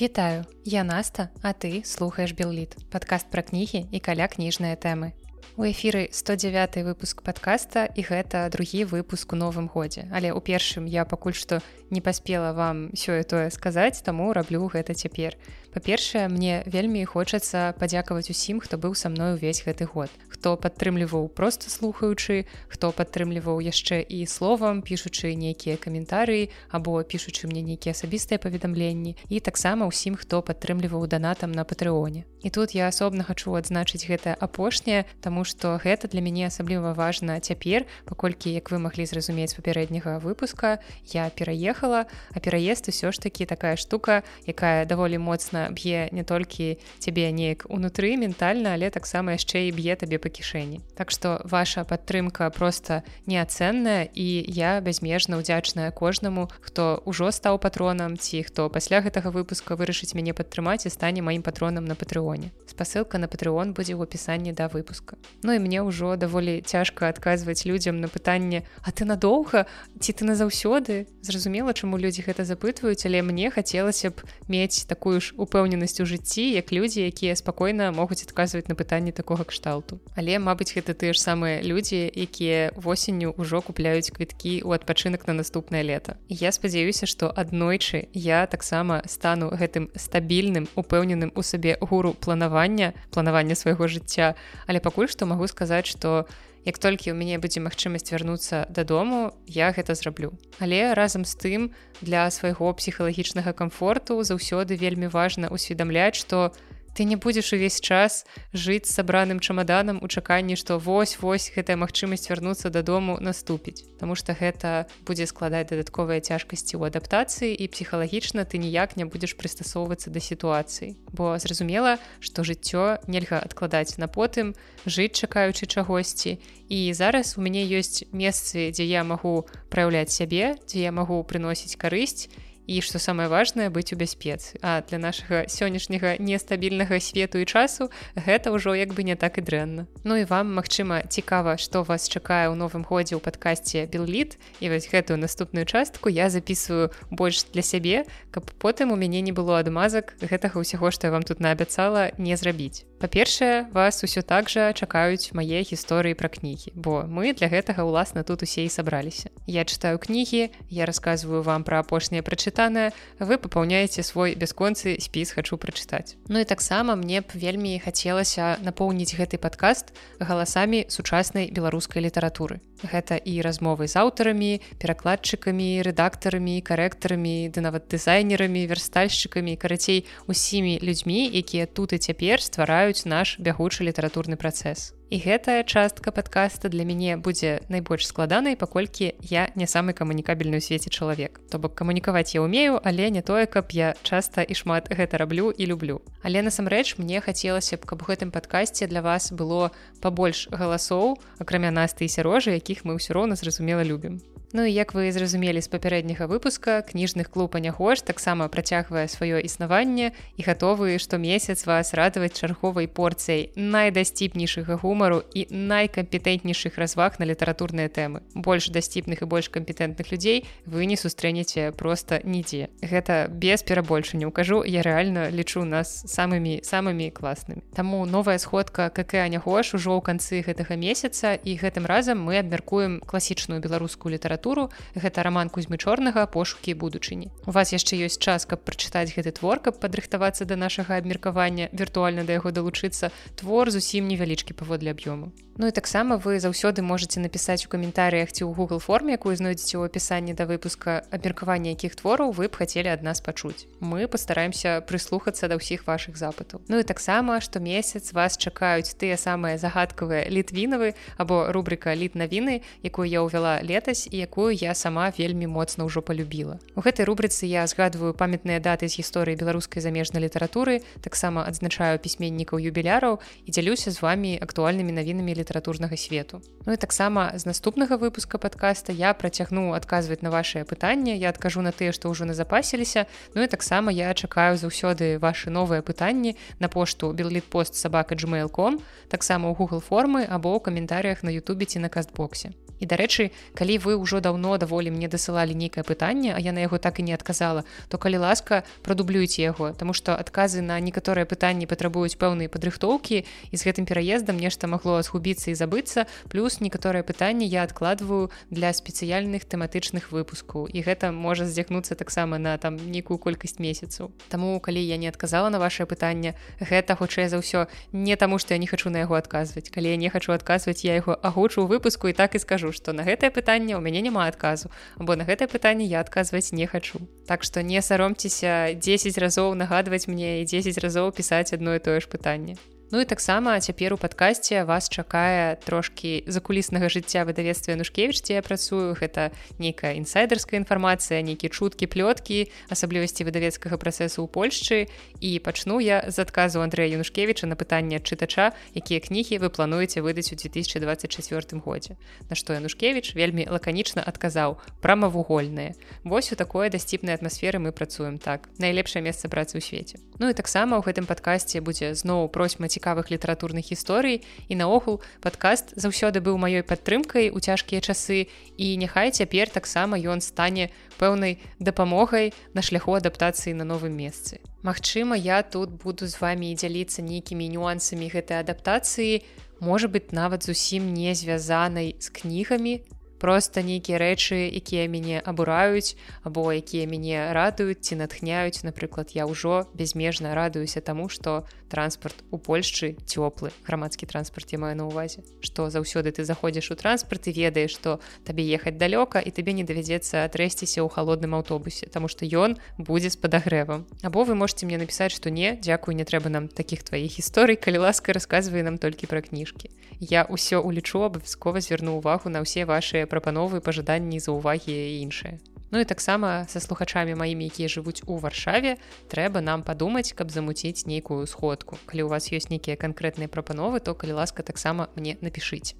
Вітаю, я Наста, а ты слухаеш Белліт, падкаст пра кнігі і каля кніжныя тэмы. У эфіры 109 выпуск подкаста і гэта другі выпуск у новым годзе. Але ў першым я пакуль што не паспела вам сёе-тое сказаць, таму раблю гэта цяпер. Па-першае, мне вельмі хочацца падзякаваць усім, хто быў са мной увесь гэты год. Хто падтрымліваў проста слухаючы, хто падтрымліваў яшчэ і словам, пішучы нейкія каментарыі або пішучы мне нейкія асабістыя паведамленні і таксама ўсім, хто падтрымліваў данатам на патрыоне. І тут я асобна хачу адзначыць гэта апошняе, таму што гэта для мяне асабліва важна цяпер, паколькі як вы маглі зразумець папярэдняга выпуска, я пераехала, а пераезд усё ж такі такая штука, якая даволі моцна б'е не толькі цябе неяк унутры ментальна але таксама яшчэ і б'е табе па кішэні Так што ваша падтрымка просто неацэнная і я бязмежна ўдзячная кожнаму хто ўжо стаў патронам ці хто пасля гэтага выпуска вырашыць мяне падтрымаць і стане маім патронам на патрыоне спасылка на патрыон будзе ў опісанні да выпуска. Ну і мне ўжо даволі цяжка адказваць людзям на пытанне а ты надоўга ці ты назаўсёды зразумела чаму людзі гэта запытваюць але мне хацелася б мець такую ж упэўненасць у жыцці як людзі якія спакойна могуць адказваць на пытанні такога кшталту. але мабыць гэта тыя ж самыя людзі якія восенню ўжо купляюць квіткі ў адпачынак на наступнае лета. Я спадзяюся што аднойчы я таксама стану гэтым стабільным упэўненым у сабе гуру планавання планавання свайго жыцця. Але пакуль што магу сказаць што я як толькі ў мяне будзе магчымасць вярнуцца дадому я гэта зраблю. Але разам з тым для свайго псіхалагічнага камфорту заўсёды вельмі важна усведамляць што ты не будзеш увесь час жыць сабраным чамаданам у чаканні што вось вось гэтая магчымасць вярнуцца дадому наступіць. Таму што гэта будзе складаць дадатковыя цяжкасці ў адаптацыі і псіхалагічна ты ніяк не будзеш прыстасоўвацца да сітуацыі. Бо зразумела што жыццё нельга адкладаць на потым жыць чакаючы чагосьці. І зараз у мяне ёсць месцы дзе я магу праяўляць сябе дзе я магу прыносіць карысць і што самае важнае быць у бяспецы а для нашага сённяшняга нестабільнага свету і часу гэта ўжо як бы не так і дрэнна. Ну і вам магчыма цікава што вас чакае ў новым годзе ў падкасці белліт і вось гэтую наступную частку я записываю больш для сябе каб потым у мяне не было адмазак гэтага ўсяго што я вам тут наабяцала не зрабіць. Па-першае вас усё так жа чакаюць мае гісторыі пра кнігі бо мы для гэтага ўласна тут усе і сабраліся. Я чытаю кнігі я рассказываю вам пра апошнія прачыты прачытанае вы папаўняеце свой бясконцы спіс хачу прачытаць. Ну і таксама мне б вельмі хацелася напоўніць гэты падкаст галасамі сучаснай беларускай літаратуры гэта і размовы з аўтарамі перакладчыкамі рэдактарамі карэктарамі ды нават дызайнерамі верстальшчыкамі карацей усімі людзьмі якія тут і цяпер ствараюць наш бягучы літаратурны працэс І гэтая частка падкаста для мяне будзе найбольш складанай, паколькі я не самы камунікабельны ў свеце чалавек. То бок камунікаваць я ўмею, але не тое, каб я часта і шмат гэта раблю і люблю. Але насамрэч мне хацелася б, каб у гэтым падкасці для вас было пабольш галасоў, акрамя насты і сярожы, якіх мы ўсё роўна зразумела любім. Ну і як вы зразумелі з папярэдняга выпуска кніжных клуб анягош таксама працягвае сваё існаванне і гатовы штомесяц вас радаваць чарговай порцыяй найдасціпнейшага гумару і найкампетэнтнейшых разваг на літаратурныя тэмы. Больш дасціпных і больш кампетэнтных людзей вы не сустрэнеце проста нідзе. Гэта без перабольшання укажу я рэальна лічу нас самымі самымі класнымі. Таму новая сходка КК анягош ужо ў канцы гэтага месяца і гэтым разам мы абмяркуем класічную беларускую літаратуру літаратуру. Гэта роман кузьмы чорнага пошукі будучыні. У вас яшчэ ёсць час каб прачытаць гэты твор каб падрыхтавацца да нашага абмеркавання віртуальна да яго далучыцца. Твор зусім невялічкі паводле аб'ёму. Ну і таксама вы заўсёды можете напісаць у каментарыях ці ў Google форме якую знойдзеце ў апісанні да выпуска абмеркавання якіх твораў вы б хацелі ад нас пачуць. Мы постараемся прыслухацца да ўсіх ваших запытаў. Ну і таксама што месяц вас чакаюць тыя самыя загадкавыя літвінавы або рубрика літ навіны якую я ўвяла летась і якую я сама вельмі моцна ўжо полюбіла у гэтай рубрыцы я згадваю памятныя даты з гісторыі беларускай замежнай літаратуры таксама адзначаю пісьменнікаў юбіляраў і дзялюся з вами актуальнымі навінамі літаратурнага свету. Ну і таксама з наступнага выпуска подкаста я працягну адказваць на ваши пытанні я адкажу на тыя што ўжо назапасіліся Ну і таксама я чакаю заўсёды ваши новыя пытанні на пошту беллит пост сабака gmail.com таксама ў google формы або ў каментарях на Ютубе ці на кастбоксе і дарэчы калі вы ўжо даўно даволі мне дасылалі нейкае пытанне а я на яго так і не адказала то калі ласка прадублюйте яго тому что адказы на некаторыя пытанні патрабуюць пэўныя падрыхтоўкі і з гэтым пераездам нешта магло згубіцца і забыцца плюс некаторыя пытанні я адкладваю для спецыяльных тэматычных выпускаў. І гэта можа здзякнуцца таксама на там нейкую колькасць месяцаў. Таму калі я не адказала на ваше пытанне гэта хутчэй за ўсё не таму што я не хачу на яго адказваць. Калі я не хачу адказваць я яго агучу выпуску і так і скажу што на гэтае пытанне ў мяне няма адказу або на гэтае пытанне я адказваць не хачу. Так што не саромцеся 10 разоў нагадваць мне і 10 разоў пісаць адно і тое ж пытанне. Ну і таксама цяпер у падкасці вас чакае трошкі закуліснага жыцця выдавецтва Нушкевіч дзе я працую. Гэта нейкая інсайдерская інфармацыя нейкі чуткі плёткі асаблівасці выдавецкага працэсу ў Польшчы і пачну я з адказу Андрэя Янушкевіча на пытанне чытача якія кнігі вы плануеце выдаць у 2024 годзе. На што Янушкевіч вельмі лаканічна адказаў прамавугольныя Вось у такой дасціпнай атмасферы мы працуем так. Найлепшае месца працы ў свеце. Ну і таксама ў гэтым падкасці будзе зноў просьма цікавых літаратурных гісторый і наогул падкаст заўсёды быў маёй падтрымкай у цяжкія часы і няхай цяпер таксама ён стане пэўнай дапамогай на шляху адаптацыі на новым месцы. Магчыма, я тут буду з вами дзяліцца нейкімі нюансамі гэтай адаптацыі, можа быть нават зусім не звязанай з кнігамі, просто нейкія рэчы якія мяне абураюць або якія мяне радуюць ці натхняюць. Напрыклад я ўжо безмежна радуюся таму что транспарт у Польшчы цёплы грамадскі транспарт я маю на увазе што заўсёды ты заходзіш у транспарт і ведаеш што табе ехаць далёка і табе не давядзецца атрэсціся ў холодным аўтобусе тому что ён будзе з падагрэвам. Або вы можете мне напісаць што не дзякую не трэба нам таких тваіх гісторый калі ласка расказвае нам толькі пра кніжкі. Я ўсё улічу абавязкова звярну увагу на ўсе ваши прапановы пажаданні за увагі і іншае Ну і таксама са слухачамі маімі якія жывуць у варшаве трэба нам падумаць каб замуціць нейкую сходку. Калі у вас ёсць нейкія канкрэтныя прапановы то калі ласка таксама мне напішыць.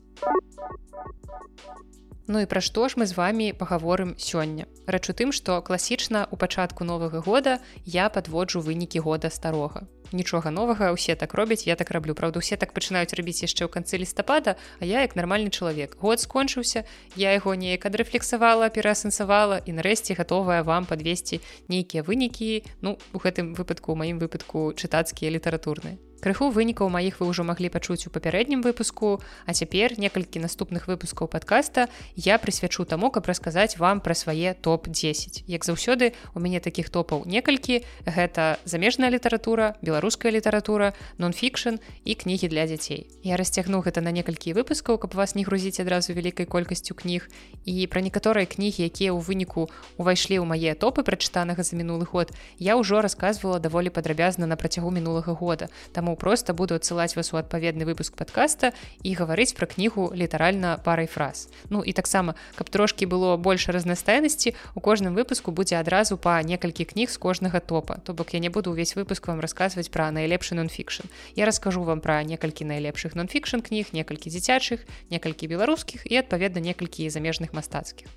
Ну і пра што ж мы з вами пагаворым сёння? Рэч у тым што класічна у пачатку новага года я падводжу вынікі года старога нічога новага усе так робяць я так раблю. Правда усе так пачынаюць рабіць яшчэ ў канцы лістапада а я як нармальны чалавек. Год скончыўся я яго неяк адрэфлексавала пераасэнсавала і нарэшце гатовая вам подвесці нейкія вынікі ну у гэтым выпадку у маім выпадку чытацкія літаратурныя крыху вынікаў маіх вы ўжо маглі пачуць у папярэднім выпуску. А цяпер некалькі наступных выпускаў подкаста я прысвячу таму каб расказаць вам пра свае топ-10 як заўсёды у мяне таких топаў некалькі. Гэта замежная літаратура беларуская літаратура нон-фікшн і кнігі для дзяцей. Я расцягну гэта на некалькі выпускаў каб вас не грузіць адразу вялікай колькасцю кніг. І пра некаторыя кнігі якія ў выніку увайшлі ў мае топы прачытанага за мінулы год я ўжо рассказывала даволі падрабязна на працягу мінулага года. Таму просто буду адсылаць вас у адпаведны выпуск подкаста і гаварыць пра кнігу літаральна парай фраз. Ну і таксама каб трошки было больше разнастайнасці у кожным выпуску будзе адразу па некалькі кніг з кожнага топа. То бок я не буду увесь выпуск вам расказваць пра найлепшы нон-фікшн я раскажу вам пра некалькі найлепшых нон-фікшн кніг некалькі дзіцячых некалькі беларускіх і адпаведна некалькі замежных мастацкіх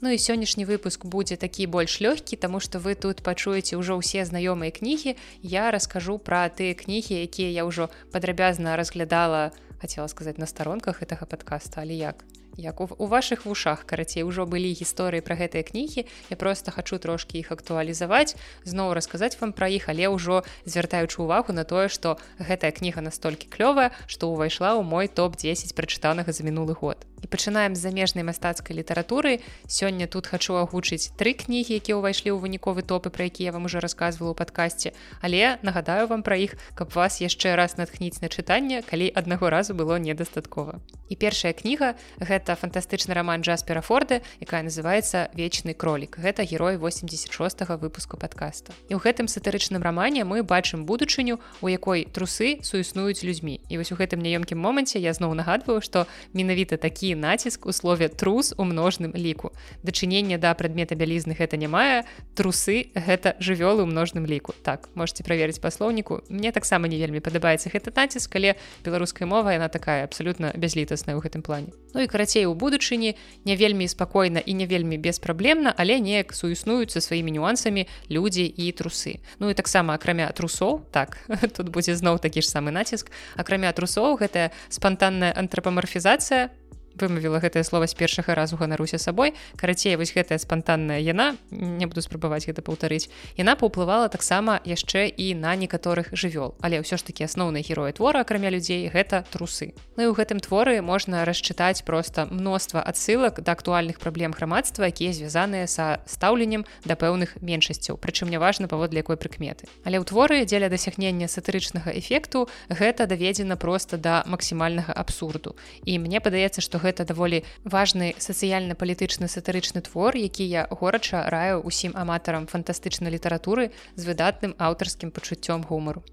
Ну і сённяшні выпуск будзе такі больш лёгкі, таму што вы тут пачуеце ўжо ўсе знаёмыя кнігі. Я раскажу пра тыя кнігі, якія я ўжо падрабязна разглядала, хацела сказаць на старонках гэтага падкаста, але як як у, у ваших вушах карацей ужо былі гісторыі пра гэтыя кнігі я просто хачу трошки іх актуалізаваць зноў расказаць вам пра іх але ўжо звяртаючы увагу на тое што гэтая кніга настолькі клёвая што ўвайшла ў мой топ-10 прачытанага за мінулы год. І пачынаем з замежнай мастацкай літаратуры. Сёння тут хачу агучыць тры кнігі якія ўвайшлі ў выніковы топы пра які я вам уже рассказывала у падкасці. Але нагадаю вам пра іх каб вас яшчэ раз натхніць на чытанне калі аднаго разу было недастаткова. І першая кніга гэта гэта фантастычны роман Джаспера Форда, якая называется вечны кролік. Гэта герой 86 -го выпуску подкаста. І ў гэтым сатырычным рамане мы бачым будучыню, у якой трусы суіснуюць людзьмі. І вось у гэтым няёмкім моманце я зноў нагадваю, што менавіта такі націск у слове трус у множным ліку. Дачынення да прадмета бялізны гэта не мае. Трусы гэта жывёлы ў множным ліку. Так можете праверыць па слоўніку. Мне таксама не вельмі падабаецца гэта націск, але беларуская мова яна такая абсалютна бязлітасная ў гэтым плане. Ну і карацей у будучыні не вельмі спакойна і не вельмі беспраблемна але неяк суіснуюцца сваімі нюансамі людзі і трусы. Ну і таксама акрамя трусоў так тут будзе зноў такі ж самы націск акрамя трусоў гэтая спантанная антрапамарфізацыя вымавіла гэтае слово з першага разу ганаруся сабой. Карацей вось гэтая спантанная яна не буду спрабаваць гэта паўтарыць яна паўплывала таксама яшчэ і на некаторых жывёл. Але ўсё ж таки асноўныя героі твора акрамя людзей гэта трусы. Ну і ў гэтым творы можна расчытаць просто мноства адсылак да актуальных праблем грамадства якія звязаныя са стаўленнем да пэўных меншасцяў прычым няважна паводле якой прыкметы. Але ў творы дзеля дасягнення сатырычнага эфекту гэта даведзена просто да максімальнага абсурду. І мне падаецца што гэта даволі важны сацыяльна-палітычны сатырычны твор які я горача раю усім аматарам фантастычнай літаратуры з выдатным аўтарскім пачуццём гумару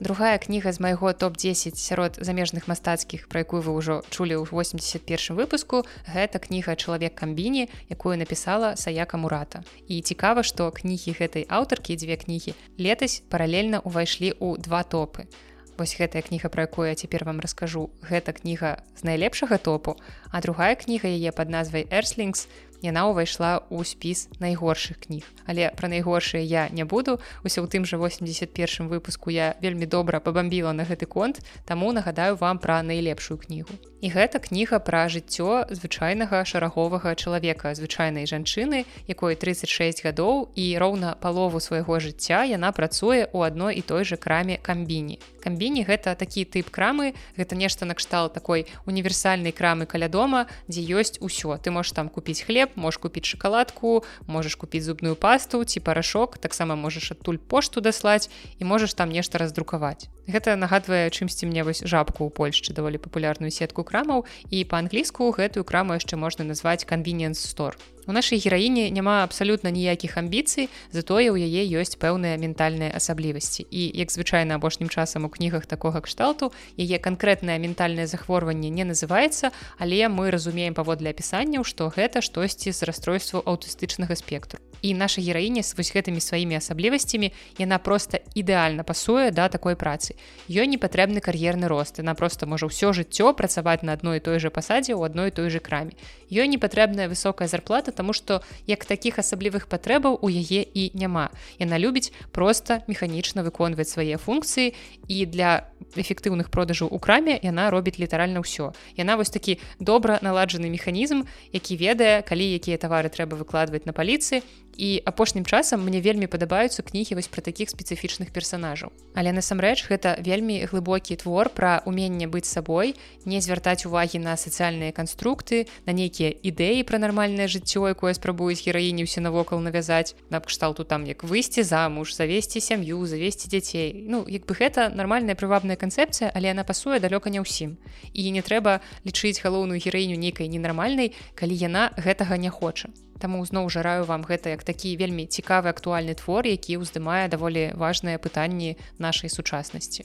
Другая кніга з майго топ-10 сярод замежных мастацкіх, пра якую вы ўжо чулі ў 81 выпуску, гэта кніга чалавек камбіні, якую напісала Саяка Мурата. І цікава, што кнігі гэтай аўтаркі дзве кнігі летась паралельна ўвайшлі ў два топы. Вось гэтая кніга, пра якую я цяпер вам раскажу, гэта кніга з найлепшага топу, а другая кніга яе пад назвай Эрслінгс, яна ўвайшла ў спіс найгоршых кніг. Але пра найгоршыя я не буду усё ў тым жа 81 выпуску я вельмі добра пабамбіла на гэты конт таму нагадаю вам пра найлепшую кнігу і гэта кніга пра жыццё звычайнага шараговага чалавека звычайнай жанчыны якой 36 гадоў і роўна палову свайго жыцця яна працуе ў адной і той же краме камбіні. Камбіні гэта такі тып крамы гэта нешта накштал такой універсальнай крамы каля дома дзе ёсць усё. Ты можешь там купіць хлеб можешь купіць шоколадку можешь купіць зубную пасту ці парашок таксама можешь адтуль пошту даслаць і можешь там нешта раздрукаваць. Гэта нагадвае чымсьці мне вось жабку ў польшчы даволі папулярную сетку крамаў і па-англійску гэтую краму яшчэ можна назваць store У нашай гераіне няма абсалютна ніякіх амбіцый, затое ў яе ёсць пэўныя ментальныя асаблівасці. І як звычайна апошнім часам у кнігах такога кшталту яе канкрэтнае ментальнае захворванне не называецца, але мы разумеем паводле апісанняў, што гэта штосьці з расстройству аўтыстычнага спектру. І наша гераіня з вось гэтымі сваімі асаблівасцямі яна проста ідэальна пасуе да такой працы. Ёй не патрэбны кар'ерны рост. Яна проста можа ўсё жыццё працаваць на адной той жа пасадзе ў адной той же краме. Ёй не патрэбная высокая зарплата Таму што як такіх асаблівых патрэбаў у яе і няма. Яна любіць проста механічна выконваць свае функцыі і для эфектыўных продажаў у краме яна робіць літаральна ўсё. Яна вось такі добра наладжаны механізм, які ведае, калі якія тавары трэба выкладваць на паліцыі і апошнім часам мне вельмі падабаюцца кнігі вось пра такіх спецыфічных персонажаў але насамрэч гэта вельмі глыбокі твор пра уменне быць сабой не звяртаць увагі на сацыяльныя канструкты на нейкія ідэі пра нармальнае жыццё якое спрабуюць гераіні ўсе навокал навязаць на кшталту там як выйсці замуж завесці сям'ю завесці дзяцей. Ну як бы гэта нармальная прывабная канцэпцыя але яна пасуе далёка не ўсім. І не трэба лічыць галоўную гераіню нейкай ненармальнай калі яна гэтага не хоча Таму зноў жараю вам гэта як такі вельмі цікавы актуальны твор, які ўздымае даволі важныя пытанні нашай сучаснасці.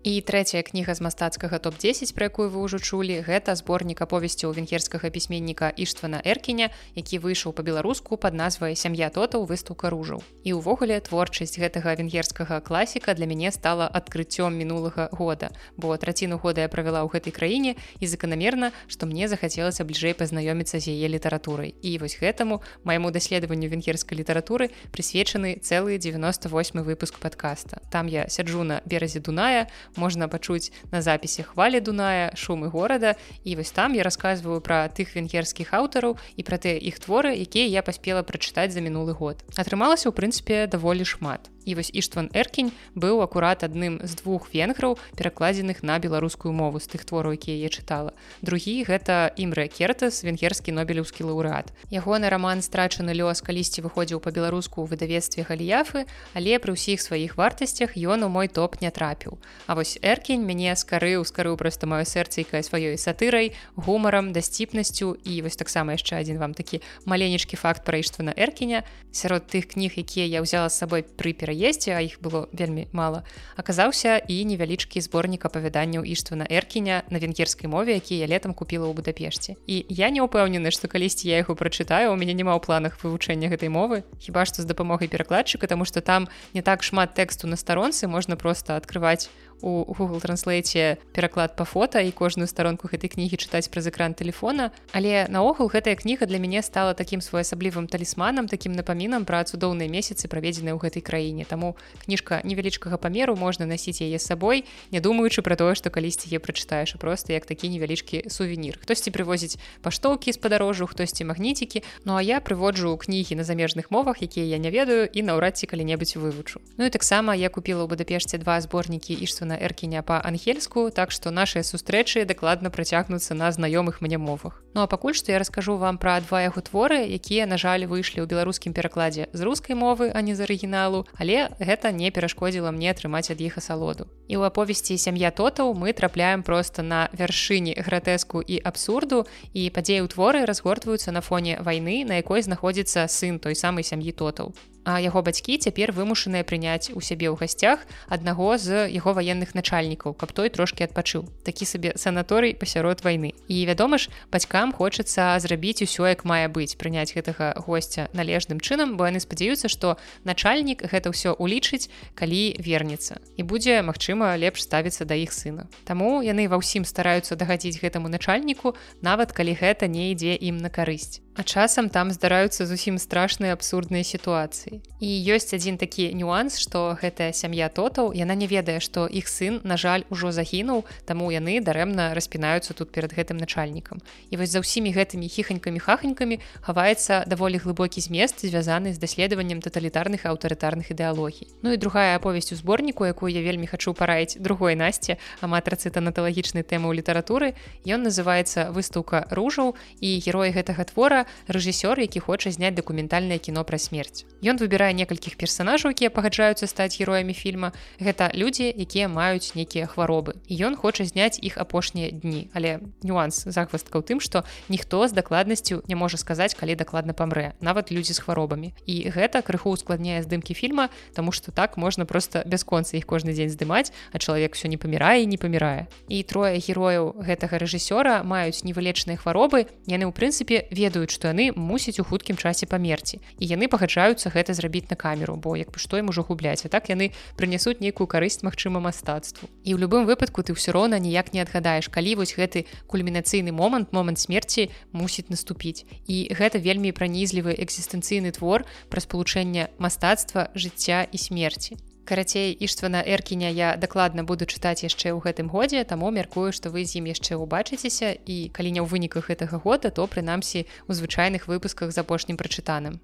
І трэцяя кніга з мастацкага топ-10, пра якую вы ўжо чулі, гэта зборнік аповесцяў венгерскага пісьменніка Іштвана Эркіня, які выйшаў па-беларуску пад назвай сям'я тотаў выстаўка ружаў. І ўвогуле творчасць гэтага венгерскага класіка для мяне стала адкрыццём мінулага года, бо траціну года я правяла ў гэтай краіне і заканамерна, што мне захацелася бліжэй пазнаёміцца з яе літаратурай. І вось гэтаму майму даследаванню венгерскай літаратуры прысвечаны цэлы 98 выпуск падкаста. Там я сяджу на беразе Дуная, можна пачуць на запісе хвалі дуная шумы горада. І вось там я рассказываю пра тых венгерскіх аўтараў і пра тыя іх творы якія я паспела прачытаць за мінулы год. Атрымалася ў прынцыпе даволі шмат і вось іштван эркень быў акурат адным з двух венграў перакладзеных на беларускую мову з тых твораў якія я чытала. Другі гэта імрэ кертас венгерскі нобелеўскі лаўрэат. Ягоны роман страчаны лёс калісьці выходзіў па-беларуску ў выдавецтве галіяфы але пры ўсіх сваіх вартасцях ён у мой топ не трапіў. А вось эркень мяне скарыў скарыў проста маё сэрцайкае сваёй сатырай гумарам дасціпнасцю. І вось таксама яшчэ адзін вам такі маленечкі факт пра іштвана эркеня сярод тых кніг якія я ўзяла з сабой пры пераезд пераездзе а іх было вельмі мала аказаўся і невялічкі зборнік апавяданняў іштвана эркіня на венгерскай мове які я летом купила ў будапешце і я не ўпэўнены што калісьці я яго прачытаю у мяне няма ў планах вывучэння гэтай мовы хіба што з дапамогай перакладчыка тому что там не так шмат тэксту на старонцы можна просто открываць у Google транслейце пераклад па фота і кожную старонку гэтай кнігі чытаць праз экран телефона але наогул гэтая кніга для мяне стала такім своеасаблівым талісманам таким напамінам пра цудоўныя месяцы праведзеныя ў гэтай краіне. Таму кніжка невялічкага памеру можна насіць яе сабой не думаючы пра тое што калісьці е прачытаеш просто як такі невялічкі сувенір. Хтосьці прывозіць паштоўкі з падарожжу хтосьці магніцікі. Ну а я прыводжу кнігі на замежных мовах якія я не ведаю і наўрад ці калі-небудзь вывучу. Ну і таксама я купила ў бадапешце два зборнікі іштвана эркіня па-ангельску так што нашыя сустрэчы дакладна працягнуцца на знаёмых мне мовах. Ну а пакуль што я раскажу вам пра два яго творы якія на жаль выйшлі ў беларускім перакладзе з рускай мовы а не з арыгіналу але гэта не перашкодзіла мне атрымаць ад іх асалоду. І ў аповесці сям'я тотаў мы трапляем просто на вяршыні гратэску і абсурду і падзеі ў творы разгортваюцца на фоне вайны на якой знаходзіцца сын той самай сям'і тотаў. а яго бацькі цяпер вымушаныя прыняць у сябе ў гасцях аднаго з яго ваенных начальнікаў каб той трошки адпачыў. Такі сабе санаторый пасярод вайны. І вядома ж бацькам хочацца зрабіць усё як мае быць прыняць гэтага госця належным чынам бо яны спадзяюцца што начальнік гэта ўсё улічыць калі вернецца. І будзе магчыма лепш ставіцца да іх сына. Таму яны ва ўсім стараюцца дагадзіць гэтаму начальніку нават калі гэта не ідзе ім на карысць А часам там здараюцца зусім страшныя абсурдныя сітуацыі. І ёсць адзін такі нюанс, што гэтая сям'я тотаў яна не ведае, што іх сын, на жаль, ужо загінуў, таму яны дарэмна распінаюцца тут перад гэтым начальнікам. І вось за ўсімі гэтымі хіханькамі хаханькамі хаваецца даволі глыбокі змест, звязаны з даследаваннем таталітарных аўтарытарных ідэалогій. Ну і другая аповесць у зборніку, якую я вельмі хачу параіць другой насці аматрацы танаталагічнай тэмы ў літаратуры. Ён называецца выстаўка ружаў і герой гэтага твора рэжысёр які хоча зняць дакументальнае кіно пра смерць. Ён выбірае некалькіх персонажаў якія пагаджаюцца стаць героямі фільма. Гэта людзі якія маюць нейкія хваробы. І ён хоча зняць іх апошнія дні. Але нюанс захвастка ў тым што ніхто з дакладнасцю не можа сказаць калі дакладна памрэ. Нават людзі з хваробамі. І гэта крыху ускладняе здымкі фільма тому что так можна просто бясконца іх кожны дзень здымаць а чалавек все не памірае не памірае. І трое герояў гэтага рэжысёра маюць невылечныя хваробы. Яны ў прынцыпе ведаюць ведаюць што яны мусяць у хуткім часе памерці. І яны пагаджаюцца гэта зрабіць на камеру бо як бы што ім ужо губляць. А так яны прынясуць нейкую карысць магчыма мастацтву. І ў любым выпадку ты ўсё роўна ніяк не адгадаеш калі вось гэты кульмінацыйны момант момант смерці мусіць наступіць. І гэта вельмі пранізлівы экзістэнцыйны твор пра спалучэнне мастацтва жыцця і смерці карацей іштвана эркіня я дакладна буду чытаць яшчэ ў гэтым годзе таму мяркую што вы з ім яшчэ ўбачыцеся і калі не ў выніках гэтага года то прынамсі у звычайных выпусках з апошнім прачытаным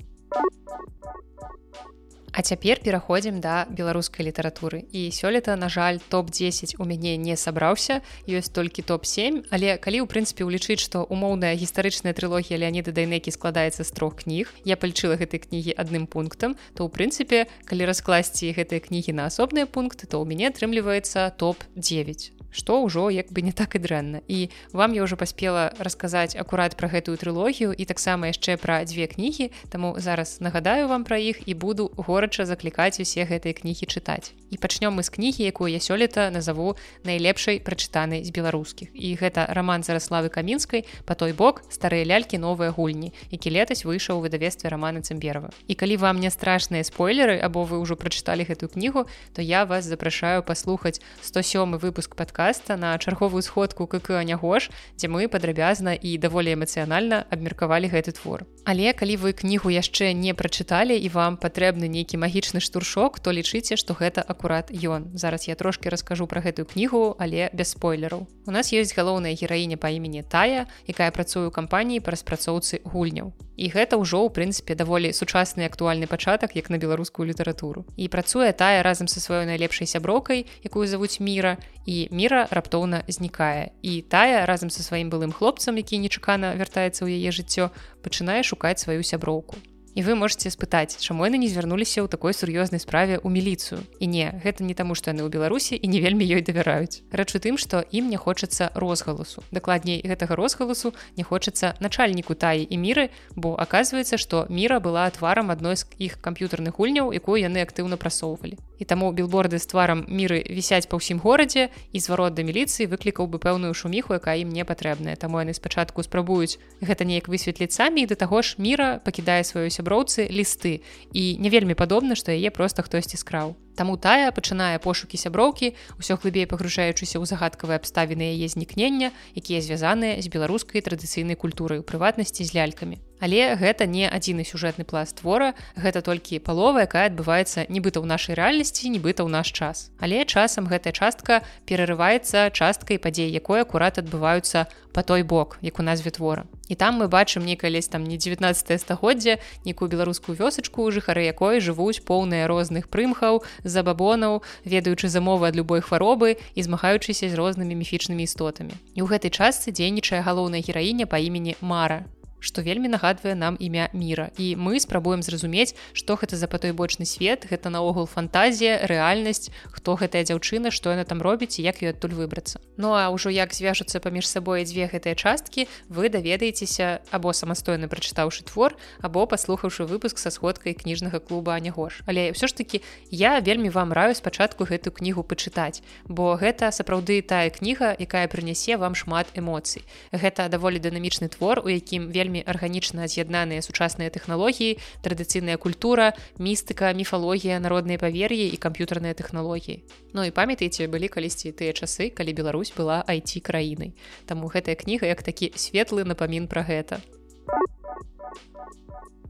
А цяпер пераходзім да беларускай літаратуры і сёлета на жаль топ-10 у мяне не сабраўся ёсць толькі топ-7 але калі ў прынцыпе ўлічыць што умоўная гістарычная трылогія леоніда дайнекі складаецца з трох кніг я пальчыла гэтай кнігі адным пунктам то ў прынцыпе калі раскласці гэтыя кнігі на асобныя пункты то ў мяне атрымліваецца топ-9 што ўжо як бы не так і дрэнна. І вам я ўжо паспела расказаць акурат пра гэтую трылогію і таксама яшчэ пра дзве кнігі таму зараз нагадаю вам пра іх і буду горача заклікаць усе гэтыя кнігі чытаць. І пачнём мы з кнігі якую я сёлета назову найлепшай прачытанай з беларускіх. І гэта роман зараславы камінскай по той бок старыя лялькі новыя гульні які летась выйшаў у выдавестве романа цымберова і калі вам не страшныя спойлеры або вы ўжо прачыталі гэтую кнігу то я вас запрашаю паслухаць 107 выпуск падка подкаста на чарговую сходку как нягош дзе мы падрабязна і даволі эмацыянальна абмеркавалі гэты твор. Але калі вы кнігу яшчэ не прачыталі і вам патрэбны нейкі магічны штуршок то лічыце што гэта акурат ён. Зараз я трошки раскажу про гэтую кнігу але без спойлераў. У нас есть галоўная гераіня па імені тая якая працуе у кампаніі па распрацоўцы гульняў. І гэта ўжо ў прынцыпе даволі сучасны актуальны пачатак як на беларускую літаратуру. І працуе тая разам са сваёй найлепшай сяброкай якую завуць міра і міра раптоўна знікае. І тая разам са сваім былым хлопцам які нечакана вяртаецца ў яе жыццё пачынае шукаць сваю сяброўку і вы можете спытаць чаму яны не звярнуліся ў такой сур'ёзнай справе ў міліцыю і не гэта не таму што яны ў беларусі і не вельмі ёй давяраюць рэч у тым што ім не хочацца розгаласу. Дакладней гэтага розгаласу не хочацца начальніку таі і міры бо аказваецца што міра была тварам адной з іх камп'ютарных гульняў якую яны актыўна прасоўвалі і таму білборды з тварам міры вісяць па ўсім горадзе і зварот да міліцыі выклікаў бы пэўную шуміху якая ім не патрэбная. Таму яны спачатку спрабуюць гэта неяк высветліць самі да таго ж міра пакідае сваю сяброўцы лісты. І не вельмі падобна што яе проста хтосьці скраў Таму тая пачынае пошукі сяброўкі ўсё глыбей пагружаючыся ў загадкавыя абставіны яе знікнення якія звязаныя з беларускай традыцыйнай культурай у прыватнасці з лялькамі Але гэта не адзіны сюжэтны пласт твора, гэта толькі палова, якая адбываецца нібыта ў нашай рэальнасці, нібыта ў наш час. Але часам гэтая частка перарываецца часткай падзей, якой акурат адбываюцца па той бок, як у назве твора. І там мы бачым некалісь там не 19 стагоддзя, некую беларускую вёсачку, жыхары якой жывуць поўныя розных прымхаў, забабонаў, ведаючы замовы ад любой хваробы і змагаючыся з рознымі міфічнымі істотамі. І ў гэтай частцы дзейнічае галоўная гераіня па імені Мара што вельмі нагадвае нам імя міра. І мы спрабуем зразумець што гэта за па той бочны свет гэта наогул фантазія рэальнасць хто гэтая дзяўчына што яна там робіць як ёй адтуль выбрацца. Ну а ўжо як звяжуцца паміж сабой дзве гэтыя часткі вы даведаецеся або самастойна прачытаўшы твор або паслухаўшы выпуск са сходкай кніжнага клуба анягош але ўсё ж таки я вельмі вам раю спачатку гэтую кнігу пачытаць бо гэта сапраўды тая кніга якая прынясе вам шмат эмоцый. Гэта даволі дынамічны твор у якім вельмі вельмі арганічна з'яднаныя сучасныя тэхналогіі традыцыйная культура містыка міфалогія народныя павер'і і камп'ютарныя тэхналогіі. Ну і памятаеце былі калісьці тыя часы калі Беларусь была айти краінай Таму гэтая кніга як такі светлы напамін пра гэта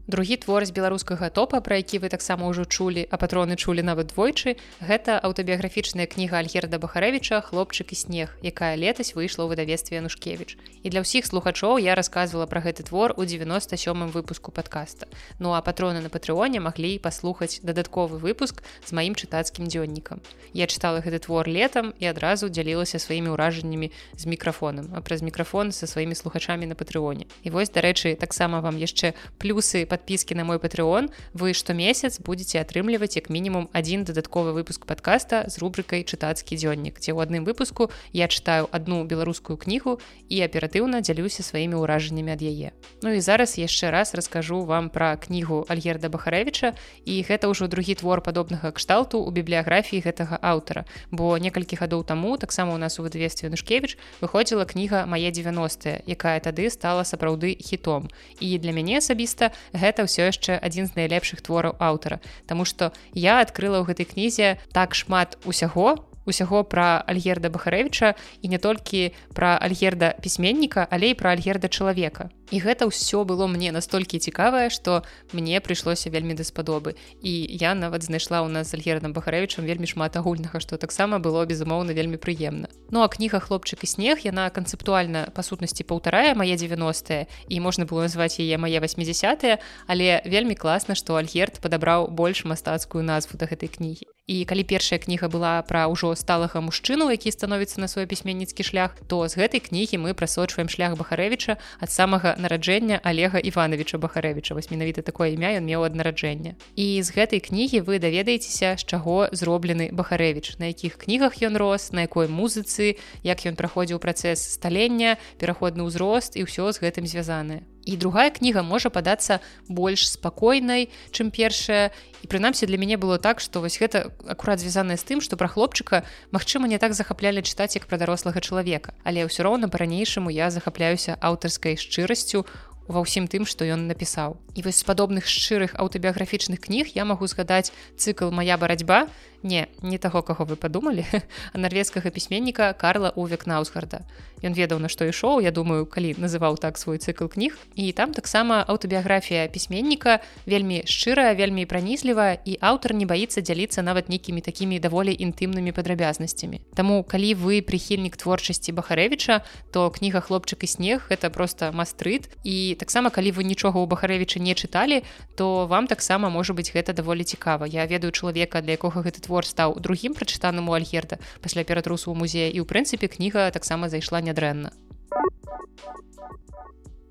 другі твор з беларускага топа пра які вы таксама ўжо чулі а патроны чулі нават двойчы гэта аўтабіяграфічная кніга альгерда бахарэвича хлопчык і снег якая летась выйшла ў выдавестве янушкевич і для ўсіх слухачоў я рассказывала про гэты твор у 97 выпуску подкаста ну а патроны на патрыоне маглі паслухаць дадатковы выпуск з маім чытацкім дзённікам. Я чытала гэты твор летом і адразу дзялілася сваімі ўражаннямі з мікрафонам а праз мікрафон са сваімі слухачамі на патрыоне і вось дарэчы таксама вам яшчэ плюсы по подпіски на мой патreон вы штомесяц будете атрымліваць як мінімум один дадатковы выпуск подкаста з рубрикой чытацкі дзённік дзе ў адным выпуску я читаю одну беларускую кнігу і аператыўна дзялюся сваімі ўражаннямі ад яе Ну і зараз яшчэ раз раскажу вам пра кнігу альгерда бахарэвича і гэта ўжо другі твор падобнага кшталту у бібліяграфіі гэтага аўтара. Бо некалькі гадоў таму таксама у нас у выдавестве нушкевич выходзіла кніга мае 90 якая тады стала сапраўды хітом. І для асабіста гэта гэта ўсё яшчэ адзін з найлепшых твораў аўтара. Таму што я адкрыла ў гэтай кнізе так шмат усяго усяго пра альгерда бахарэвича і не толькі пра альгерда пісьменніка але і пра альгерда чалавека і гэта ўсё было мне настолькі цікавае што мне прыйшлося вельмі даспадобы і я нават знайшла ў нас з альгердам бахарэвичам вельмі шмат агульнага што таксама было безумоўна вельмі прыемна. Ну а кніга хлопчык і снег яна канцэптуальна па сутнасці паўтарае мае 90 і можна было назваць яе мае 80 але вельмі класна што альгерд падабраў больш мастацкую назву да гэтай кнігі. І калі першая кніга была пра ўжо сталага мужчыну які становіцца на свой пісьменніцкі шлях то з гэтай кнігі мы прасочваем шлях бахарэвича ад самага нараджэння олега ивановича бахарэвича вось менавіта такое імя ён меў ад нараджэння і з гэтай кнігі вы даведаецеся з чаго зроблены бахарэвич на якіх кнігах ён рос на якой музыцы як ён праходзіў працэс сталення пераходны ўзрост і ўсё з гэтым звязанае і другая кніга можа падацца больш спакойнай чым першая і прынамсі для мяне было так што вось гэта акурат звязаная з тым што пра хлопчыка Мачыма не так захаплялі чытаць як пра дарослага чалавека але ўсё роўна па-ранейшаму я захапляюся аўтарскай шчырасцю ва ўсім тым што ён напісаў і вось з падобных шчырых аўтабіяграфічных кніг я магу згадаць цыкл моя барацьба не не таго каго вы падумалі а нарвежскага пісьменніка Карла увек наусгарда Ён ведаў на што ішоў я думаю калі называў так свой цыкл кніг. І там таксама аўтабіяграфія пісьменніка вельмі шчырая вельмі пранізлівая і аўтар не баіцца дзяліцца нават нейкімі такімі даволі інтымнымі падрабязнасцямі. Таму калі вы прыхільнік творчасці бахарэвича то кніга хлопчык і снег это просто мастрыт. І таксама калі вы нічога ў бахарэвича не чыталі то вам таксама можа быть гэта даволі цікава. Я ведаю чалавека для якога гэты твор стаў другім прачытаным у альгерда. Пасля ператрусу ў музея. І ў прынцыпе кніга таксама зайшла нядрэнна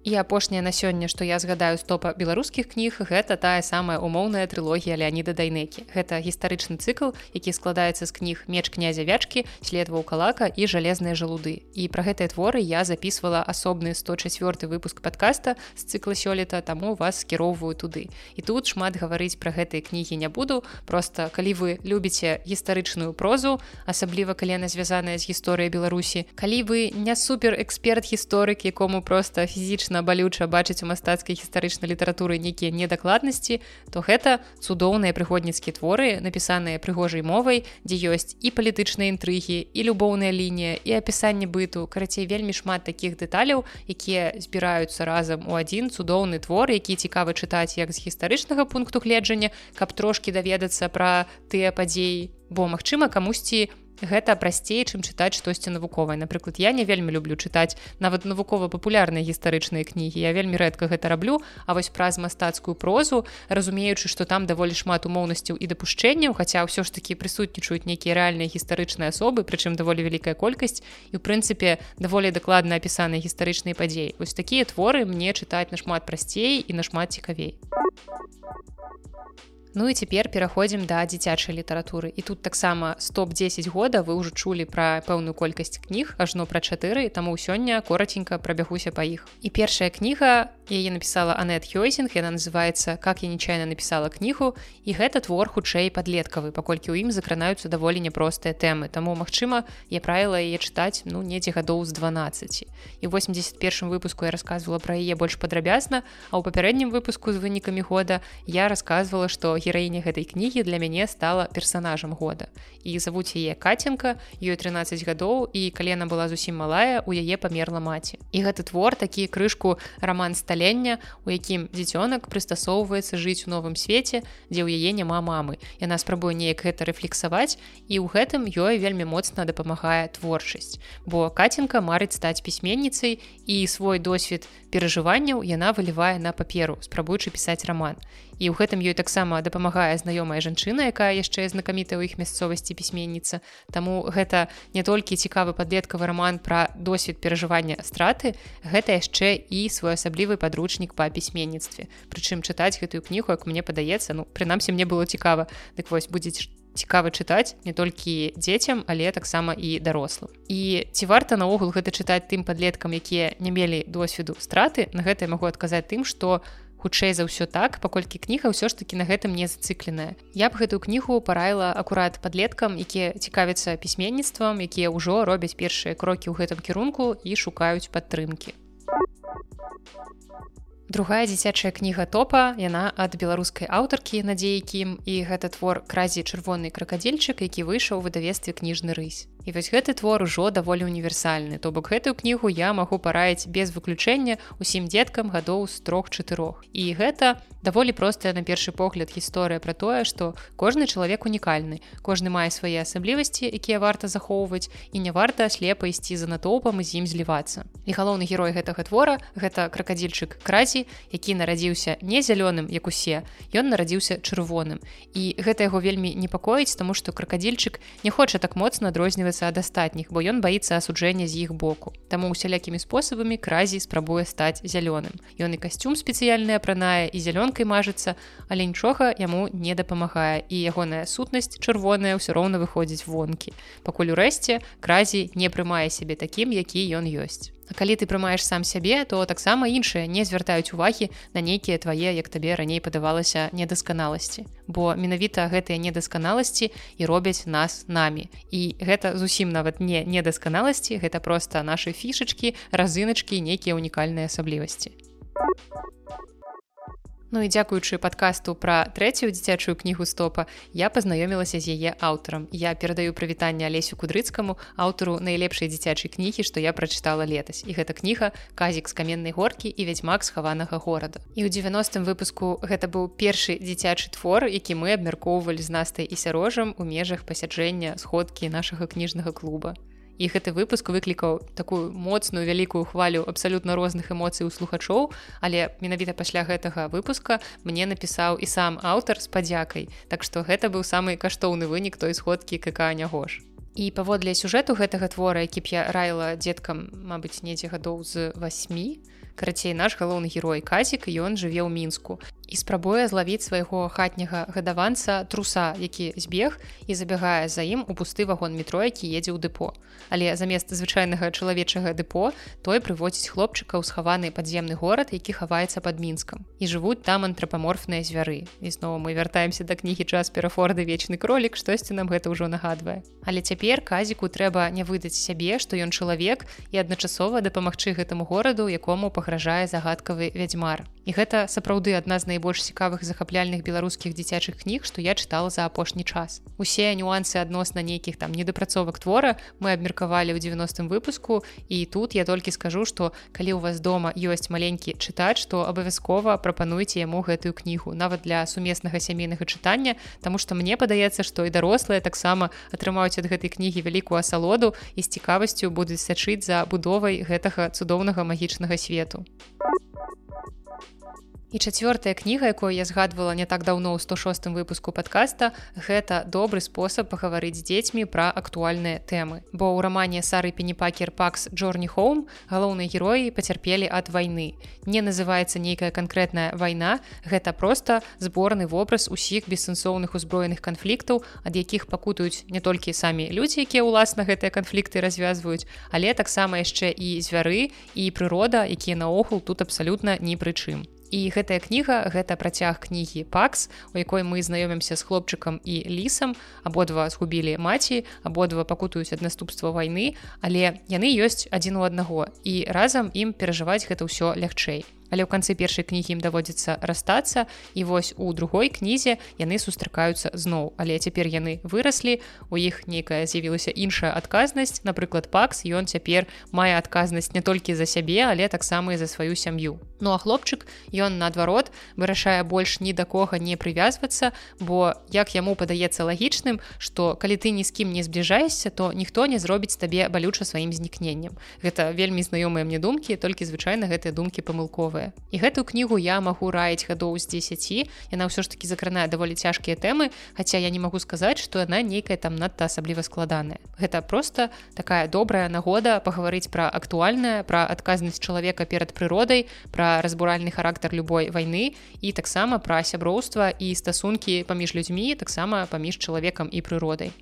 і апошняе на сёння што я згадаю стопа беларускіх кніг гэта тая самая умоўная трылогія леаніда дайнекі. Гэта гістарычны цыкл які складаецца з кніг меч князя вячкі следваў калака і жалезныя жалуды і пра гэтыя творы я записывала асобны 104 выпуск подкаста з цыкла сёлета таму вас скіроўваю туды. І тут шмат гаварыць пра гэтыя кнігі не буду. Просто калі вы любіце гістарычную прозу асабліва калі яна звязаная з гісторыяй беларусі калі вы не супер эксперт гісторык якому просто фізічна моцна балюча бачыць у мастацкай гістарычнай літаратуры нейкія недакладнасці то гэта цудоўныя прыгодніцкія творы напісаныя прыгожай мовай дзе ёсць і палітычныя інтрыгі і любоўная лінія і апісанне быту карацей вельмі шмат такіх дэталяў якія збіраюцца разам у адзін цудоўны твор які цікавы чытаць як з гістарычнага пункту гледжання каб трошки даведацца пра тыя падзеі бо магчыма камусьці гэта прасцей чым чытаць штосьці навуковае. Напрыклад я не вельмі люблю чытаць нават навукова-папулярныя гістарычныя кнігі. Я вельмі рэдка гэта раблю А вось праз мастацкую прозу разумеючы што там даволі шмат умоўнасцяў і дапушчэнняў хаця ўсё ж такі прысутнічаюць нейкія рэальныя гістарычныя асобы прычым даволі вялікая колькасць і ў прынцыпе даволі дакладна апісаныя гістарычныя падзеі. Вось такія творы мне чытаць нашмат прасцей і нашмат цікавей Ну і цяпер пераходзім да дзіцячай літаратуры і тут таксама стоп-10 года вы ўжо чулі пра пэўную колькасць кніг ажно пра чатыры таму сёння кораценька прабягуся па іх і першая кніга яе напісала анет хёйсинг яна называется как я нечаянно напісала кнігу і гэта твор хутчэй падлеткавы паколькі ў ім закранаюцца даволі няпростыя тэмы таму магчыма я правіла яе чытаць ну недзе гадоў з 12 і 81 выпуску я рассказывала пра яе больш падрабязна а ў папярэднім выпуску з вынікамі года я рассказывала што гераіня гэтай кнігі для мяне стала персонажам года. І завуць яе каценка ёй 13 гадоў і калена была зусім малая у яе памерла маці. І гэты твор такі крышку роман сталення у якім дзіцёнак прыстасоўваецца жыць у новым свеце дзе ў яе няма мамы. Яна спрабуе неяк гэта рэфлексаваць і ў гэтым ёй вельмі моцна дапамагае творчасць. Бо каценка марыць стаць пісьменніцай і свой досвед перажыванняў яна вылівае на паперу спрабуючы пісаць роман і ў гэтым ёй таксама дапамагае знаёмая жанчына якая яшчэ знакамітая ў іх мясцовасці пісьменніца. Таму гэта не толькі цікавы падлеткавы роман пра досвед перажывання страты гэта яшчэ і своеасаблівы падручнік па пісьменніцтве. Прычым чытаць гэтую кнігу як мне падаецца ну прынамсі мне было цікава. Дык вось будзе цікава чытаць не толькі дзецям але таксама і дарослым. І ці варта наогул гэта чытаць тым падлеткам якія не мелі досведу страты на гэта я магу адказаць тым што у хутчэй за ўсё так паколькі кніга ўсё ж таки на гэтым не зацыкленая. Я б гэтую кнігу параіла акурат подлеткам якія цікавяцца пісьменніцтвам якія ўжо робяць першыя крокі ў гэтым кірунку і шукаюць падтрымки другая дзіцячая кніга топа яна ад беларускай аўтаркі надзеі кім і гэта твор кразі чырвоны кракадзельчык які выйшаў выдавестве кніжны рысь І вось гэты твор ужо даволі універсальны. То бок гэтую кнігу я магу параіць без выключэння усім дзеткам гадоў з трох-чатырох. І гэта даволі простая на першы погляд гісторыя пра тое што кожны чалавек унікальны. Кожны мае свае асаблівасці якія варта захоўваць і не варта слепа ісці за натоўпам з ім злівацца. І галоўны герой гэтага твора гэта кракадзільчык кразі які нарадзіўся не зялёным як усе. Ён нарадзіўся чырвоным. І гэта яго вельмі непакоіць таму што кракадзільчык не хоча так моцна адрозніваць адмовіцца ад астатніх бо ён баіцца асуджэння з іх боку. Таму усялякімі спосабамі кразі спрабуе стаць зялёным. Ён і касцюм спецыяльны апранае і зялёнкай мажацца але нічога яму не дапамагае і ягоная сутнасць чырвоная ўсё роўна выходзіць вонкі. Пакуль урэшце кразі не прымае сябе такім які ён ёсць А калі ты прымаеш сам сябе, то таксама іншыя не звяртаюць увагі на нейкія твае, як табе раней падавалася недасканаласці. Бо менавіта гэтыя недасканаласці і робяць нас намі. І гэта зусім нават не недасканаласці, гэта проста нашы фішачкі, разыначкі, нейкія унікальныя асаблівасці. Ну і дзякуючы падкасту пра трэцюю дзіцячую кнігу стопа я пазнаёмілася з яе аўтарам. Я перадаю прывітанне алесю кудрыцкаму аўтару найлепшай дзіцячай кнігі, што я прачытала летась. І гэта кніга казік з каменнай горкі і вядзьмак схаванага горада. І ў 90 выпуску гэта быў першы дзіцячы твор, які мы абмяркоўвалі з настай і сярожам у межах пасяджэння сходкі нашага кніжнага клуба і гэты выпуск выклікаў такую моцную вялікую хвалю абсалютна розных эмоцый у слухачоў але менавіта пасля гэтага выпуска мне напісаў і сам аўтар з падзякай. Так што гэта быў самы каштоўны вынік той сходкі какая нягош. І паводле сюжэту гэтага твора які б я раіла дзеткам мабыць недзе гадоў з 8 карацей наш галоўны герой казік ён жыве ў мінску і спрабуе злавіць свайго хатняга гадаванца труса які збег і забягае за ім у пусты вагон метро які едзе ў дэпо. Але замест звычайнага чалавечага дэпо той прыводзіць хлопчыка ў схаваны падземны горад які хаваецца под мінскам. І жывуць там антрапаморфныя звяры. І зноў мы вяртаемся да кнігі час перафорды вечны кролік штосьці нам гэта ўжо нагадвае. Але цяпер казіку трэба не выдаць сябе што ён чалавек і адначасова дапамагчы гэтаму гораду якому пагражае загадкавы вядзьмар і гэта сапраўды адна з найбольш цікавых захапляльных беларускіх дзіцячых кніг што я чытала за апошні час усе нюансы адносна нейкіх там недапрацовак твора мы абмеркавалі ў 90 выпуску і тут я толькі скажу што калі у вас дома ёсць маленькі чытач то абавязкова прапануйце яму гэтую кнігу нават для сумеснага сямейнага чытання Таму што мне падаецца што і дарослыя таксама атрымаюць ад гэтай кнігі вялікую асалоду і з цікавасцю будуць сачыць за будовай гэтага цудоўнага магічнага свету. І чацвёртая кніга, якую я згадвала не так даўно ў 106 выпуску подкаста, гэта добры спосаб пагаварыць з дзецьмі пра актуальныя тэмы. Бо ў рамане Сары Пенепакер Пакс Джорні Хоум галоўныя героі пацярпелі ад вайны. Не называецца нейкая канкрэтная вайна, гэта проста зборны вобраз усіх бессэнсоўных узброеных канфліктаў, ад якіх пакутаюць не толькі самі людзі, якія ўласна гэтыя канфлікты развязваюць, але таксама яшчэ і звяры і прырода, якія наогул тут абсалютна ні пры чым і гэтая кніга гэта працяг кнігі пакс у якой мы знаёмімся з хлопчыкам і лісам. Абодва згубілі маці абодва пакутаюць ад наступства вайны але яны ёсць адзін у аднаго. І разам ім перажываць гэта ўсё лягчэй але ў канцы першай кнігі ім даводзіцца расстацца і вось у другой кнізе яны сустракаюцца зноў. Але цяпер яны выраслі у іх нейкая з'явілася іншая адказнасць. Напрыклад пакс ён цяпер мае адказнасць не толькі за сябе але таксама і за сваю сям'ю. Ну а хлопчык ён наадварот вырашае больш ні да кога не прывязвацца бо як яму падаецца лагічным што калі ты ні з кім не збліжаешся то ніхто не зробіць табе балюча сваім знікненнем. Гэта вельмі знаёмыя мне думкі толькі звычайна гэтыя думкі памылковыя цікавыя і гэтую кнігу я магу раіць гадоў з 10 яна ўсё ж таки закранае даволі цяжкія тэмы Хаця я не магу сказаць што яна нейкая там надта асабліва складаная. Гэта просто такая добрая нагода пагаварыць пра актуальная пра адказнасць чалавека перад прыродай пра разбуральны характар любой вайны і таксама пра сяброўства і стасункі паміж людзьмі таксама паміж чалавекам і прыродай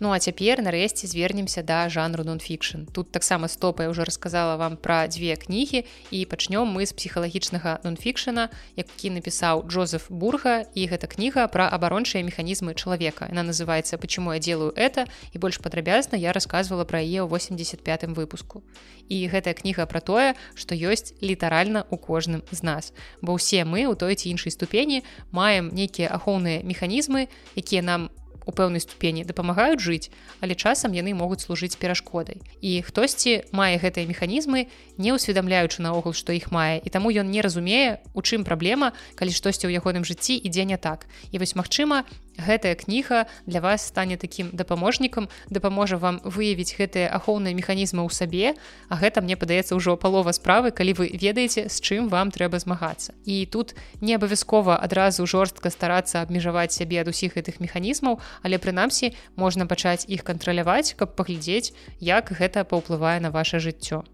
Ну а цяпер нарэшце звернемся да жанру нон-фікшн. Тут таксама стопа я ўжо расказала вам пра дзве кнігі і пачнём мы з псіхалагічнага нон-фікшана, які напісаў Джозеф Бурга і гэта кніга пра абарончыя механізмы чалавека. Яна называется почему я делаю это і больш падрабязна я рассказывала пра яе ў 85 выпуску. І гэтая кніга пра тое, што ёсць літаральна ў кожным з нас. Бо ўсе мы ў той ці іншай ступені маем нейкія ахоўныя механізмы, якія нам у пэўнай ступені дапамагаюць жыць але часам яны могуць служыць перашкодай. І хтосьці мае гэтыя механізмы не ўсведамляючы наогул што іх мае і таму ён не разумее у чым праблема калі штосьці ў ягоным жыцці ідзе не так. І вось магчыма гэтая кніга для вас стане такім дапаможнікам дапаможа вам выявіць гэтыя ахоўныя механізмы ў сабе а гэта мне падаецца ўжо палова справы калі вы ведаеце з чым вам трэба змагацца. І тут не абавязкова адразу жорстка старацца абмежаваць сябе ад усіх гэтых механізмаў але прынамсі можна пачаць іх кантраляваць каб паглядзець як гэта паўплывае на ваше жыццё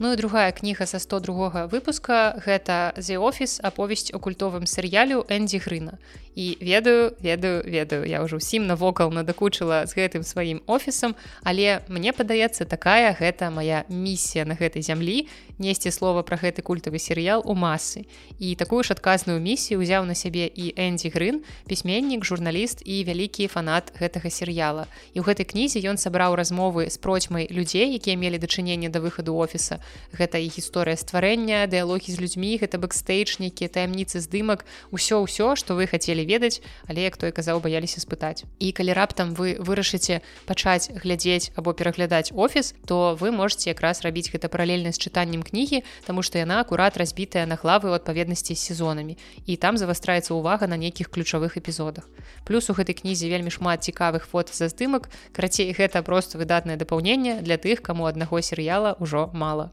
Ну і другая кніга са 102 выпуска гэта the офіс аповесць у культовым серыялю Эндзі Грына і ведаю ведаю ведаю. Я ўжо ўсім навокал надакучыла з гэтым сваім офісам але мне падаецца такая гэта моя місія на гэтай зямлі несці слова пра гэты культавы серыял у масы. І такую ж адказную місію ўзяў на сябе і Эндзі Грын пісьменнік журналіст і вялікі фанат гэтага серыяла. І ў гэтай кнізе ён сабраў размовы з процьмай людзей якія мелі дачыненне да выхаду офіса. Гэта і гісторыя стварэння дыалогі з людзьмі гэта бэкстейдж нейкія таямніцы здымак усё ўсё што вы хацелі хацелі ведаць але як той казаў баяліся спытаць. І калі раптам вы вырашыце пачаць глядзець або пераглядаць офіс то вы можете якраз рабіць гэта паралельна з чытаннем кнігі тому что яна акурат разбітая на главы ў адпаведнасці з сезонамі і там завастраецца увага на нейкіх ключавых эпізодах. Плюс у гэтай кнізе вельмі шмат цікавых фото за здымак карацей гэта просто выдатнае дапаўненне для тых каму аднаго серыяла ўжо мала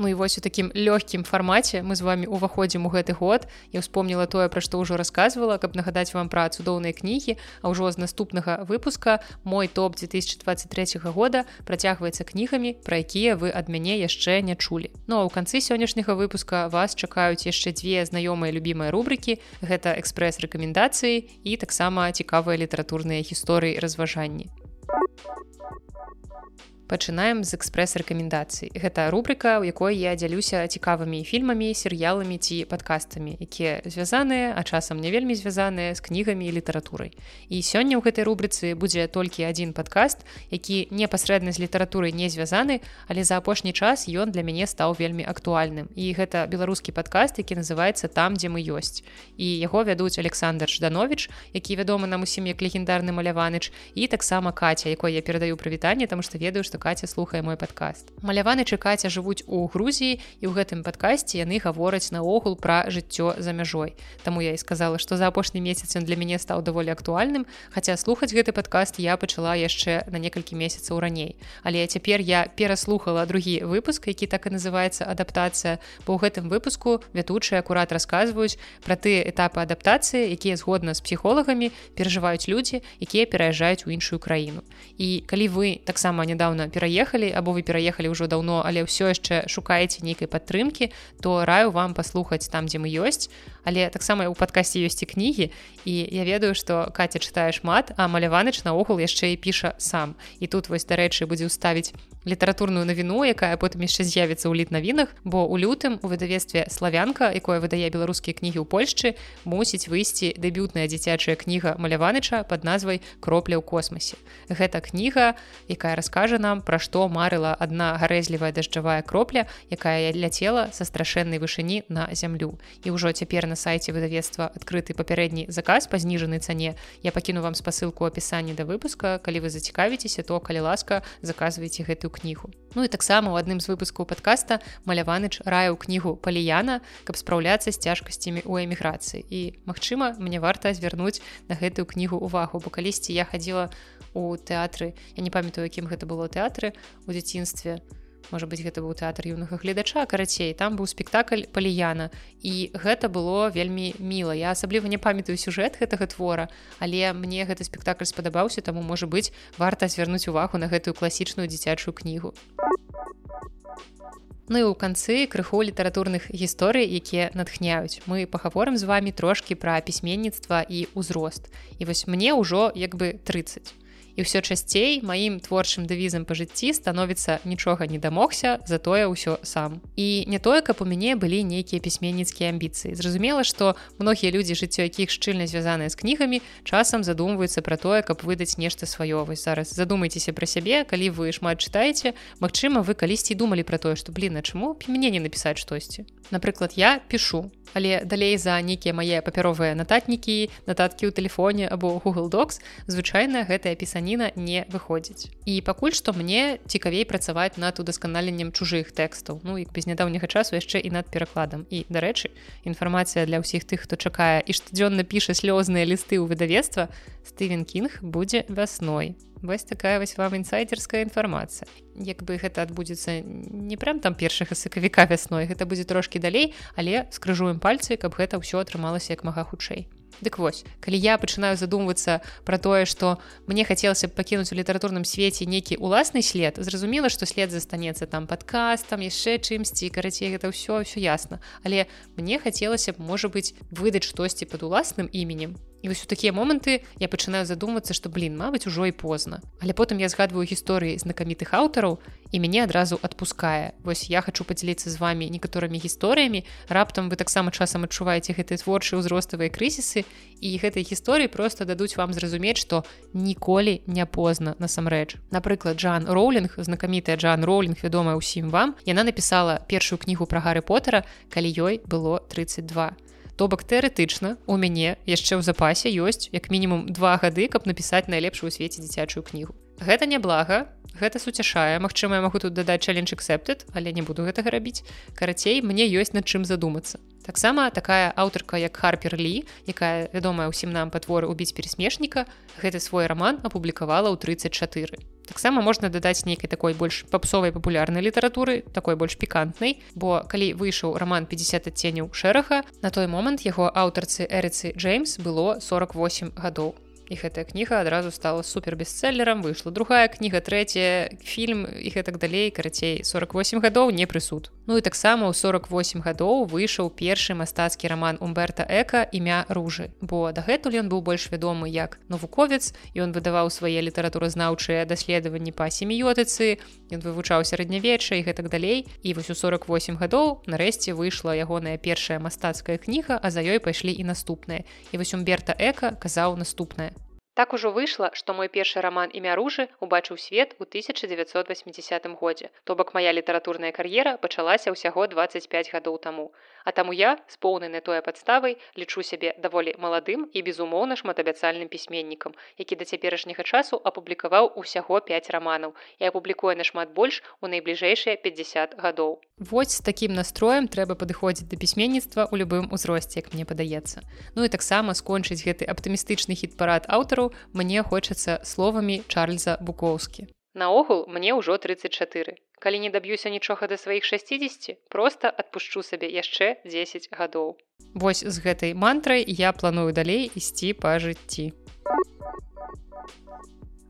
Ну і вось у такім лёгкім фармаце мы з вами уваходзім у гэты год я успомніла тое пра што ўжо рассказывала каб нагадаць вам пра цудоўныя кнігі а ўжо з наступнага выпуска мой топ 2023 года працягваецца кнігамі пра якія вы ад мяне яшчэ не чулі. Ну а ў канцы сённяшняга выпуска вас чакаюць яшчэ дзве знаёмыя любімыя рубрыкі. Гэта экспрэс рэкамендацыі і таксама цікавыя літаратурныя гісторыі разважанні пачынаем з экспрэс-рэкамендацый. Гэта рубрыка у якой я дзялюся цікавымі фільмамі серыяламі ці падкастамі якія звязаныя а часам не вельмі звязаныя з кнігамі і літаратурай. І сёння ў гэтай рубрыцы будзе толькі адзін падкаст які непасрэдна з літаратурай не звязаны але за апошні час ён для мяне стаў вельмі актуальным. І гэта беларускі падкаст які называется там дзе мы ёсць і яго вядуць Александр жданович які вядомы нам усім як легендарны маляваныч і таксама каця якой я перадаю прывітанне тому что ведаю что каця слухае мой падкаст. Маляваны чакаця жывуць у Грузіі і ў гэтым падкасці яны гавораць наогул пра жыццё за мяжой. Таму я і сказала што за апошні месяц ён для мяне стаў даволі актуальным хаця слухаць гэты падкаст я пачала яшчэ на некалькі месяцаў раней. Але цяпер я пераслухала другі выпуск які так і называется адаптацыя бо ў гэтым выпуску вядучыя акурат расказваюць пра тыя этапы адаптацыі якія згодна з псіхолагамі перажываюць людзі якія пераязджаюць у іншую краіну. І калі вы таксама нядаўна пераехалі або вы пераехалі ўжо даўно але ўсё яшчэ шукаеце нейкай падтрымкі то раю вам паслухаць там дзе мы ёсць. Але таксама у падкасці ёсць і кнігі і я ведаю што каця чытае шмат а маляваныч наогул яшчэ і піша сам. І тут вось дарэчы будзе ўставіць літаратурную навіну якая потым яшчэ з'явіцца ў літнавінах бо у лютым у выдавестве славянка якое выдае беларускія кнігі ў Польшчы мусіць выйсці дэбютная дзіцячая кніга маляваныча под назвай кропля ў космосе гэта кніга якая раскажа нам пра што марыла адна гарэзлівая дажджавая кропля якая ляцела са страшэннай вышыні на зямлю і ўжо цяпер на сайце выдавецтва адкрыты папярэдні заказ па зніжанай цане я пакіну вам спасылку апісанні да выпуска калі вы зацікавіцеся то калі ласка заказваеце гэтую кнігу. Ну і таксама ў адным з выпускаў падкаста маляваныч раю кнігу паліяна, каб спраўляцца з цяжкасцямі ў эміграцыі. І магчыма, мне варта звярнуць на гэтую кнігу увагу, бо калісьці я хадзіла у тэатры, я не памятаю, якім гэта было тэатры у дзяцінстве. Можа быть гэта быў тэатр юнага гледача карацей там быў спектакль паліяна і гэта было вельмі міла. Я асабліва не памятаю сюжэт гэтага твора але мне гэты спектакль спадабаўся таму можа быть варта звярнуць увагу на гэтую класічную дзіцячую кнігу. Ну і ў канцы крыху літаратурных гісторый якія натхняюць. Мы пагаворым з вами трошки пра пісьменніцтва і ўзрост. І вось мне ўжо як бы 30 і ўсё часцей маім творчым дэвізам па жыцці становіцца нічога не дамогся затое ўсё сам. І не тое каб у мяне былі нейкія пісьменніцкія амбіцыі. Зразумела што многія людзі жыццё якіх шчыльна звязаныя з кнігамі часам задумваюцца пра тое каб выдаць нешта сваё. Вось зараз задумайцеся пра сябе калі вы шмат чытаеце Магчыма вы калісьці думалі пра тое што блин а чаму мне не напісаць штосьці? Напрыклад я пишу але далей за нейкія мае папяровыя нататнікі нататкі ў тэлефоне або google docs звычайна гэтая пісаніна не выходзіць і пакуль што мне цікавей працаваць над удасканаленнем чужых тэкстаў. Ну і без нядаўняга часу яшчэ і над перакладам. І дарэчы інфармацыя для ўсіх тых хто чакае і штодзённа піша слёзныя лісты ў выдавецтва стывен кінг будзе вясной. Вось такая вось вам інсайдерская інфармацыя. Як бы гэта адбудзецца не прям там першага сакавіка вясной гэта будзе трошкі далей але скрыжуем пальцы каб гэта ўсё атрымалася як мага хутчэй Дык вось калі я пачынаю задумвацца пра тое што мне хацелася б пакінуць у літаратурным свеце нейкі уласны след зразумела што след застанецца там падкастам яшчэ чымсьці карацей гэта ўсё ўсё ясна. Але мне хацелася б можа быць выдаць штосьці пад уласным іменем І вось у такія моманты я пачынаю задумвацца, што блин, мабыць, ужо і позна. Але потым я згадваю гісторыі знакамітых аўтараў і мяне адразу адпускае. Вось я хачу падзяліцца з вами некаторымі гісторыямі. Раптам вы таксама часам адчуваеце гэтыя творчыя ўзроставыя крызісы і гэтай гісторыі проста дадуць вам зразумець, што ніколі не позна насамрэч. Напрыклад, Джан Роулінг, знакамітая Джан Роулінг, вядомая ўсім вам. Яна напісала першую кнігу пра гары Потара, калі ёй было 32 то бок тэарэтычна у мяне яшчэ ў запасе ёсць як мінімум два гады каб напісаць найлепшую у свеце дзіцячую кнігу. Гэта не блага гэта суцяшае. Мачыма я магу тут дадаць чалленж accepted але не буду гэтага рабіць. Карацей мне ёсць над чым задумацца. Таксама такая аўтарка як харпер лі якая вядомая ўсім нам па творы убіць пересмешніка гэты свой роман апублікавала ў 34 таксама можна дадаць нейкай такой больш папсовай папулярнай літаратуры такой больш пікантнай бо калі выйшаў роман 50 адценняў шэрага на той момант яго аўтарцы эрыцы Джеймс было 48 гадоў і гэтая кніга адразу стала супер бестселлером выйшла другая кніга третья фільм і гэтак далей карацей 48 гадоў не прысуд Ну і таксама ў 48 гадоў выйшаў першы мастацкі роман умберта эка імя ружы бо дагэтуль ён быў больш вядомы як навуковец он выдаваў свае літаратуразнаўчыя даследаванні па семіётыцы ён вывучаў сярэднявечча і гэтак далей. І вось у 48 гадоў нарэшце выйшла ягоная першая мастацкая кніга а за ёй пайшлі і наступныя. І вось умберта эка казаў наступнае Так ужо выйшла, што мой першы раман імя ружы убачыў свет у 1980 годзе. То бок моя літаратурная кар'ера пачалася ўсяго 25 гадоў таму. А таму я з поўнай на тое падставай лічу сябе даволі маладым і безумоўна шматабяцальным пісьменнікам, які да цяперашняга часу апублікаваў усяго 5 раманаў і апублікуе нашмат больш у найбліжэйшыя 50 гадоў. Вось з такім настроем трэба падыходзіць да пісьменніцтва ў любым узросце, як мне падаецца. Ну і таксама скончыць гэты аптымістычны хіт-парад аўтару мне хочацца словамі Чарльза Букоўскі. Наогул мне ўжо 34. Калі не даб'юся нічога да сваіх 60, просто адпушчу сабе яшчэ 10 гадоў. Вось з гэтай мантрай я планую далей ісці па жыцці.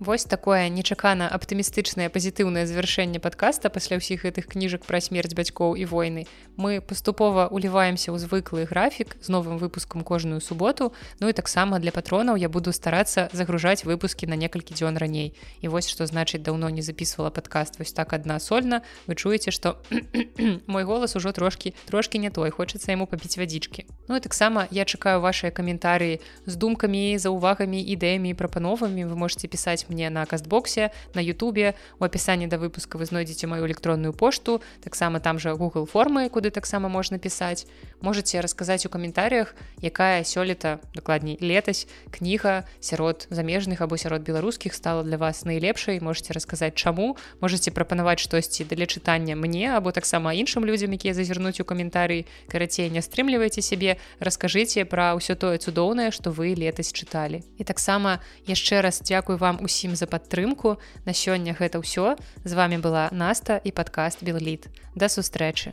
Вось такое нечакана аптымістычнае пазітыўнае завяршэнне падкаста пасля ўсіх гэтых кніжак пра смерць бацькоў і войны. Мы паступова уліваемся ў звыклы графік з новым выпускам кожную суботу. Ну і таксама для патронаў я буду старацца загружаць выпускі на некалькі дзён раней. І вось што значыць даўно не записывала падкаст вось так адна сольна. Вы чуеце, што мой голас ужо трошкі трошкі не той хочацца яму папіць вадзічкі. Ну і таксама я чакаю вашыя каментарыі з думкамі, за увагамі ідэямі прапановамі вы можете пісаць мне на кастбоксе на Ютубе у апісанні да выпуска вы знойдзеце маю электронную пошту таксама там жа Google формы куды таксама можна пісаць можете расказаць у каментарях якая сёлета дакладней летась кніга сярод замежных або сярод беларускіх стала для вас найлепшай. Можете расказаць чаму. Можете прапанаваць штосьці для чытання мне або таксама іншым людзям якія зазірнуць у каментарый. Карацей не стрымлівайце сябе. Раскажыце пра ўсё тое цудоўнае што вы летась чыталі. І таксама яшчэ раз дзякую вам усім ўсім за падтрымку. На сёння гэта ўсё. З вами была наста і падкаст белліт. Да сустрэчы